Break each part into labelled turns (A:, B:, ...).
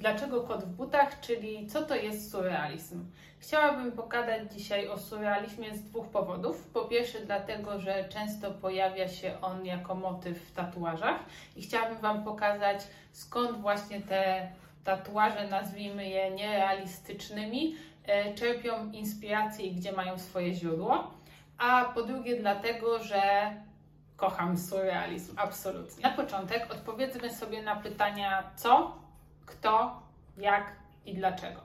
A: Dlaczego kot w butach, czyli co to jest surrealizm? Chciałabym pokazać dzisiaj o surrealizmie z dwóch powodów. Po pierwsze, dlatego, że często pojawia się on jako motyw w tatuażach i chciałabym Wam pokazać, skąd właśnie te tatuaże, nazwijmy je nierealistycznymi, e, czerpią inspirację i gdzie mają swoje źródło. A po drugie, dlatego, że kocham surrealizm, absolutnie. Na początek odpowiedzmy sobie na pytania co, kto, jak i dlaczego.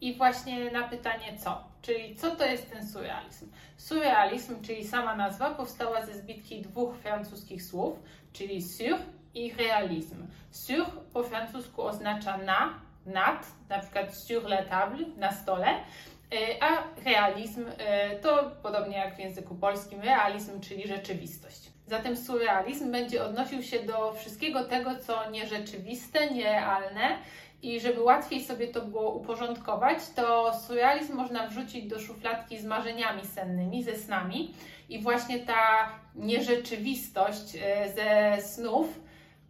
A: I właśnie na pytanie co, czyli co to jest ten surrealizm? Surrealizm, czyli sama nazwa, powstała ze zbitki dwóch francuskich słów, czyli sur i realizm. Sur po francusku oznacza na, nad, na przykład sur la table, na stole, e, a realizm e, to podobnie jak w języku polskim realizm, czyli rzeczywistość. Zatem surrealizm będzie odnosił się do wszystkiego tego, co nierzeczywiste, nierealne i żeby łatwiej sobie to było uporządkować, to surrealizm można wrzucić do szufladki z marzeniami sennymi, ze snami i właśnie ta nierzeczywistość e, ze snów,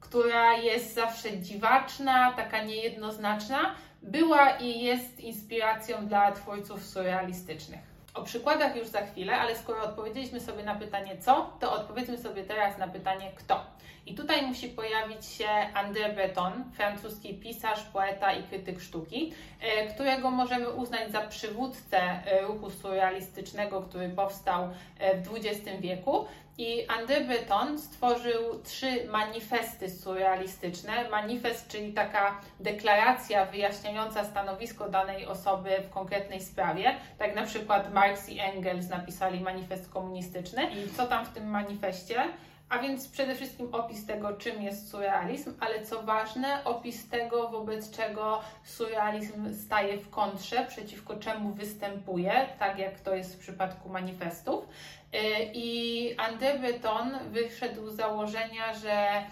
A: która jest zawsze dziwaczna, taka niejednoznaczna, była i jest inspiracją dla twórców surrealistycznych. O przykładach już za chwilę, ale skoro odpowiedzieliśmy sobie na pytanie co, to odpowiedzmy sobie teraz na pytanie kto. I tutaj musi pojawić się André Breton, francuski pisarz, poeta i krytyk sztuki, e, którego możemy uznać za przywódcę e, ruchu surrealistycznego, który powstał e, w XX wieku. I André Breton stworzył trzy manifesty surrealistyczne. Manifest, czyli taka deklaracja wyjaśniająca stanowisko danej osoby w konkretnej sprawie. Tak na przykład Marx i Engels napisali manifest komunistyczny. I co tam w tym manifestie? A więc przede wszystkim opis tego, czym jest surrealizm, ale co ważne, opis tego, wobec czego surrealizm staje w kontrze, przeciwko czemu występuje, tak jak to jest w przypadku manifestów. Y, I André Breton wyszedł z założenia, że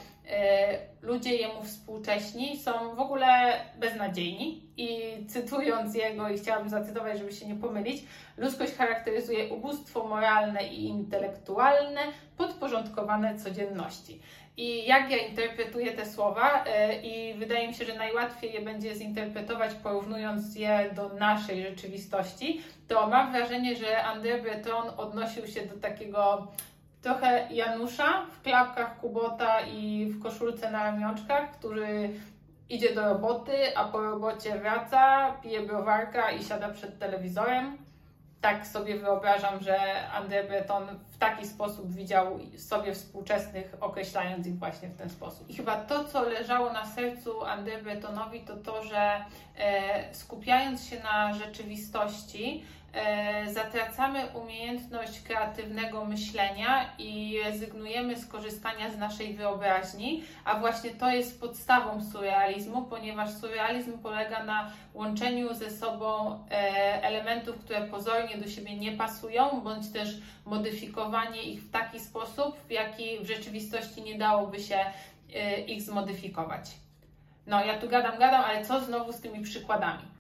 A: ludzie jemu współcześni są w ogóle beznadziejni. I cytując jego, i chciałabym zacytować, żeby się nie pomylić, ludzkość charakteryzuje ubóstwo moralne i intelektualne podporządkowane codzienności. I jak ja interpretuję te słowa, e, i wydaje mi się, że najłatwiej je będzie zinterpretować, porównując je do naszej rzeczywistości, to mam wrażenie, że André Breton odnosił się do takiego trochę Janusza w klapkach Kubota i w koszulce na ramionczkach, który idzie do roboty, a po robocie wraca, pije browarka i siada przed telewizorem. Tak sobie wyobrażam, że André Breton w taki sposób widział sobie współczesnych, określając ich właśnie w ten sposób. I chyba to, co leżało na sercu André Bretonowi, to to, że e, skupiając się na rzeczywistości, zatracamy umiejętność kreatywnego myślenia i rezygnujemy z korzystania z naszej wyobraźni, a właśnie to jest podstawą surrealizmu, ponieważ surrealizm polega na łączeniu ze sobą e, elementów, które pozornie do siebie nie pasują, bądź też modyfikowanie ich w taki sposób, w jaki w rzeczywistości nie dałoby się e, ich zmodyfikować. No, ja tu gadam, gadam, ale co znowu z tymi przykładami?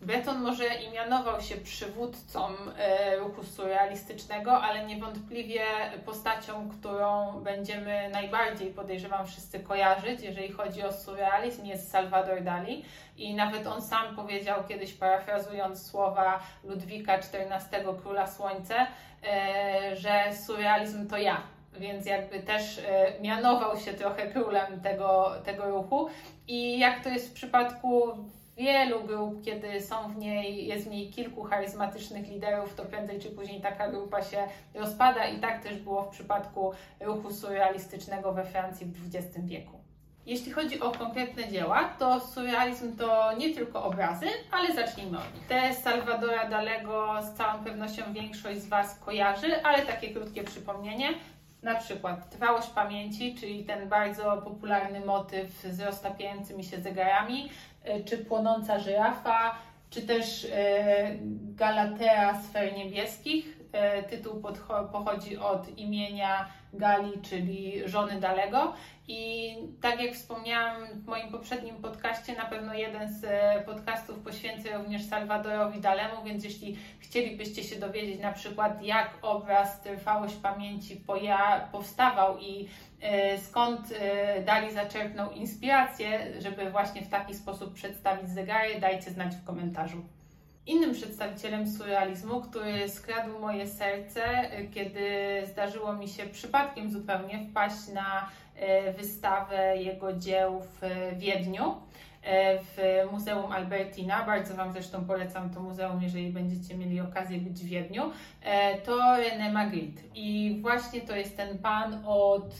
A: Breton może i mianował się przywódcą e, ruchu surrealistycznego, ale niewątpliwie postacią, którą będziemy najbardziej, podejrzewam, wszyscy kojarzyć, jeżeli chodzi o surrealizm, jest Salvador Dali. I nawet on sam powiedział kiedyś, parafrazując słowa Ludwika XIV, Króla Słońce, e, że surrealizm to ja więc jakby też e, mianował się trochę królem tego, tego ruchu. I jak to jest w przypadku wielu grup, kiedy są w niej, jest w niej kilku charyzmatycznych liderów, to prędzej czy później taka grupa się rozpada i tak też było w przypadku ruchu surrealistycznego we Francji w XX wieku. Jeśli chodzi o konkretne dzieła, to surrealizm to nie tylko obrazy, ale zacznijmy od nich. Te Salvadora Dalego z całą pewnością większość z Was kojarzy, ale takie krótkie przypomnienie. Na przykład trwałość pamięci, czyli ten bardzo popularny motyw z roztapiającymi się zegarami, czy płonąca żyrafa, czy też e, Galatea sfer niebieskich. E, tytuł pochodzi od imienia Gali, czyli żony Dalego. I tak jak wspomniałam w moim poprzednim podcaście, na pewno jeden z e, podcastów poświęcę również Salwadorowi Dalemu, więc jeśli chcielibyście się dowiedzieć na przykład jak obraz Trwałość Pamięci powstawał i e, skąd e, Dali zaczerpnął inspirację, żeby właśnie w taki sposób przedstawić zegary, dajcie znać w komentarzu. Innym przedstawicielem surrealizmu, który skradł moje serce, kiedy zdarzyło mi się przypadkiem zupełnie wpaść na e, wystawę jego dzieł w Wiedniu e, w Muzeum Albertina. Bardzo Wam zresztą polecam to muzeum, jeżeli będziecie mieli okazję być w Wiedniu. E, to René Magritte. I właśnie to jest ten pan od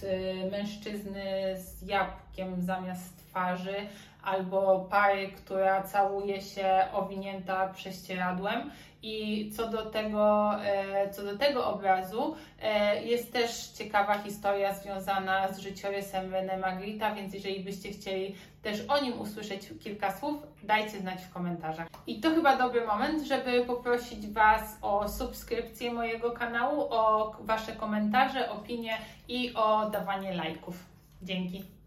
A: mężczyzny z jabłkiem zamiast twarzy, albo pary, która całuje się owinięta prześcieradłem. I co do tego, e, co do tego obrazu, e, jest też ciekawa historia związana z życiorysem René Magritta, więc jeżeli byście chcieli też o nim usłyszeć kilka słów, dajcie znać w komentarzach. I to chyba dobry moment, żeby poprosić Was o subskrypcję mojego kanału, o Wasze komentarze, opinie i o dawanie lajków. Dzięki.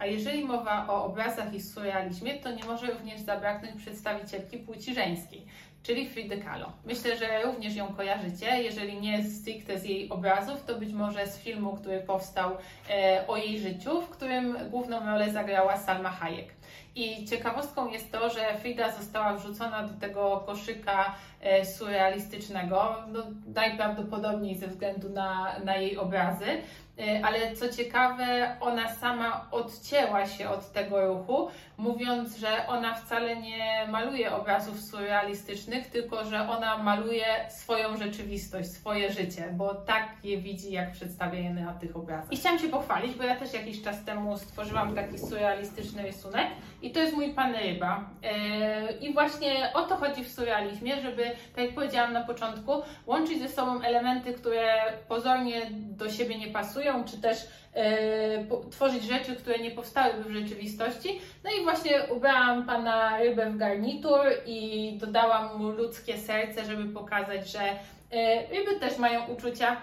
A: A jeżeli mowa o obrazach i surrealizmie, to nie może również zabraknąć przedstawicielki płci żeńskiej, czyli Frida Kahlo. Myślę, że również ją kojarzycie, jeżeli nie stricte z jej obrazów, to być może z filmu, który powstał e, o jej życiu, w którym główną rolę zagrała Salma Hayek. I ciekawostką jest to, że Frida została wrzucona do tego koszyka e, surrealistycznego, no, najprawdopodobniej ze względu na, na jej obrazy, ale co ciekawe, ona sama odcięła się od tego ruchu, mówiąc, że ona wcale nie maluje obrazów surrealistycznych, tylko że ona maluje swoją rzeczywistość, swoje życie, bo tak je widzi, jak przedstawia je na tych obrazach. I chciałam się pochwalić, bo ja też jakiś czas temu stworzyłam taki surrealistyczny rysunek i to jest mój pan ryba. Yy, I właśnie o to chodzi w surrealizmie, żeby, tak jak powiedziałam na początku, łączyć ze sobą elementy, które pozornie do siebie nie pasują, czy też yy, tworzyć rzeczy, które nie powstałyby w rzeczywistości. No i właśnie ubrałam pana rybę w garnitur i dodałam mu ludzkie serce, żeby pokazać, że yy, ryby też mają uczucia,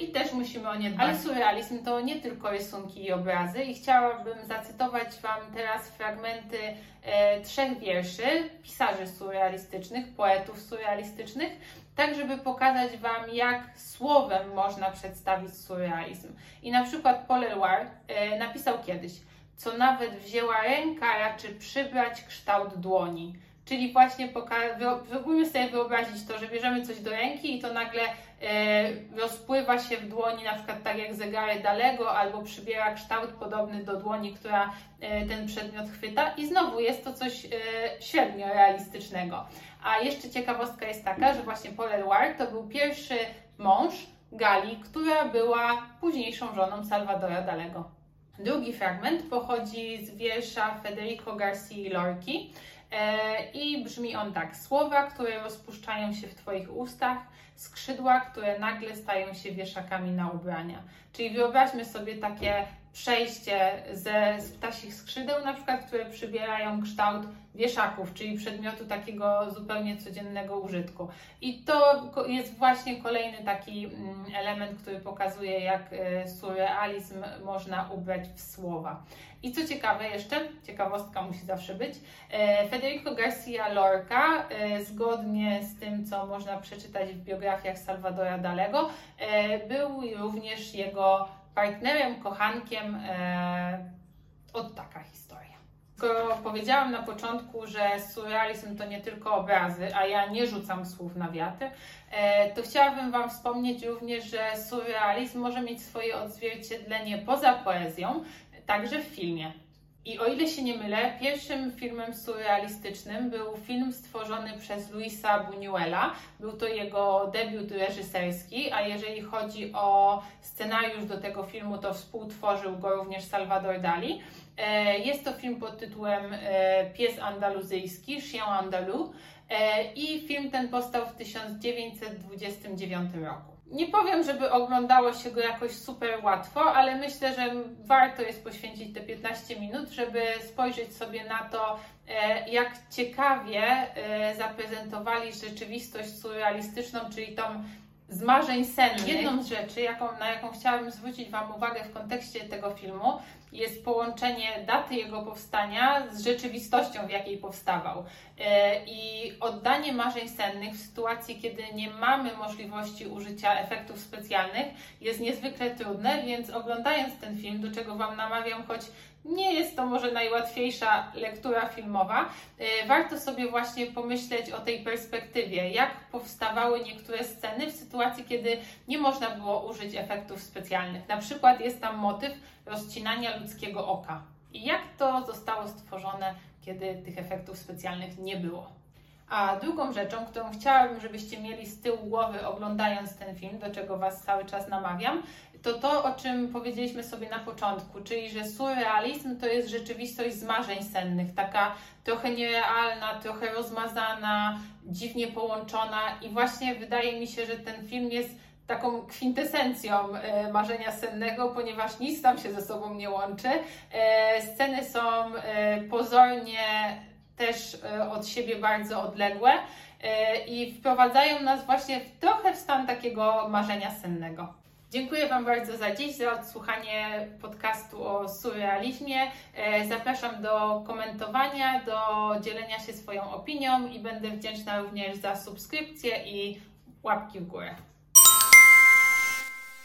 A: i też musimy o nie dbać. Ale surrealizm to nie tylko rysunki i obrazy i chciałabym zacytować Wam teraz fragmenty e, trzech wierszy pisarzy surrealistycznych, poetów surrealistycznych, tak żeby pokazać Wam, jak słowem można przedstawić surrealizm. I na przykład Paul Eluard e, napisał kiedyś, co nawet wzięła ręka, raczy przybrać kształt dłoni. Czyli właśnie próbujmy sobie wyobrazić to, że bierzemy coś do ręki i to nagle rozpływa się w dłoni, na przykład tak jak zegary Dalego, albo przybiera kształt podobny do dłoni, która e, ten przedmiot chwyta i znowu jest to coś e, średnio realistycznego. A jeszcze ciekawostka jest taka, że właśnie Paul Eluard to był pierwszy mąż Gali, która była późniejszą żoną Salvadora Dalego. Drugi fragment pochodzi z wiersza Federico Garcia Lorki, E, I brzmi on tak: Słowa, które rozpuszczają się w Twoich ustach, skrzydła, które nagle stają się wieszakami na ubrania. Czyli wyobraźmy sobie takie przejście ze z ptasich skrzydeł, na przykład, które przybierają kształt wieszaków, czyli przedmiotu takiego zupełnie codziennego użytku. I to jest właśnie kolejny taki mm, element, który pokazuje, jak e, surrealizm można ubrać w słowa. I co ciekawe jeszcze, ciekawostka musi zawsze być, e, Federico Garcia Lorca, e, zgodnie z tym, co można przeczytać w biografiach Salvadora Dalego, był również jego partnerem, kochankiem. Od taka historia. Skoro powiedziałam na początku, że surrealizm to nie tylko obrazy, a ja nie rzucam słów na wiatr, e, to chciałabym Wam wspomnieć również, że surrealizm może mieć swoje odzwierciedlenie poza poezją, także w filmie. I o ile się nie mylę, pierwszym filmem surrealistycznym był film stworzony przez Luisa Buñuela. Był to jego debiut reżyserski, a jeżeli chodzi o scenariusz do tego filmu, to współtworzył go również Salvador Dali. E, jest to film pod tytułem e, Pies andaluzyjski, Chien Andalou e, i film ten powstał w 1929 roku. Nie powiem, żeby oglądało się go jakoś super łatwo, ale myślę, że warto jest poświęcić te 15 minut, żeby spojrzeć sobie na to, jak ciekawie zaprezentowali rzeczywistość surrealistyczną, czyli tą z marzeń sennych. Jedną z rzeczy, jaką, na jaką chciałabym zwrócić Wam uwagę w kontekście tego filmu, jest połączenie daty jego powstania z rzeczywistością, w jakiej powstawał. E, I oddanie marzeń sennych w sytuacji, kiedy nie mamy możliwości użycia efektów specjalnych, jest niezwykle trudne, więc oglądając ten film, do czego Wam namawiam, choć nie jest to może najłatwiejsza lektura filmowa, e, warto sobie właśnie pomyśleć o tej perspektywie, jak powstawały niektóre sceny w sytuacji, kiedy nie można było użyć efektów specjalnych. Na przykład jest tam motyw rozcinania ludzkiego oka. I jak to zostało stworzone, kiedy tych efektów specjalnych nie było? A drugą rzeczą, którą chciałabym, żebyście mieli z tyłu głowy oglądając ten film, do czego Was cały czas namawiam, to to, o czym powiedzieliśmy sobie na początku, czyli że surrealizm to jest rzeczywistość z marzeń sennych, taka trochę nierealna, trochę rozmazana, dziwnie połączona i właśnie wydaje mi się, że ten film jest taką kwintesencją e, marzenia sennego, ponieważ nic tam się ze sobą nie łączy. E, sceny są e, pozornie też od siebie bardzo odległe i wprowadzają nas właśnie w, trochę w stan takiego marzenia sennego. Dziękuję Wam bardzo za dziś, za odsłuchanie podcastu o surrealizmie. Zapraszam do komentowania, do dzielenia się swoją opinią i będę wdzięczna również za subskrypcję i łapki w górę.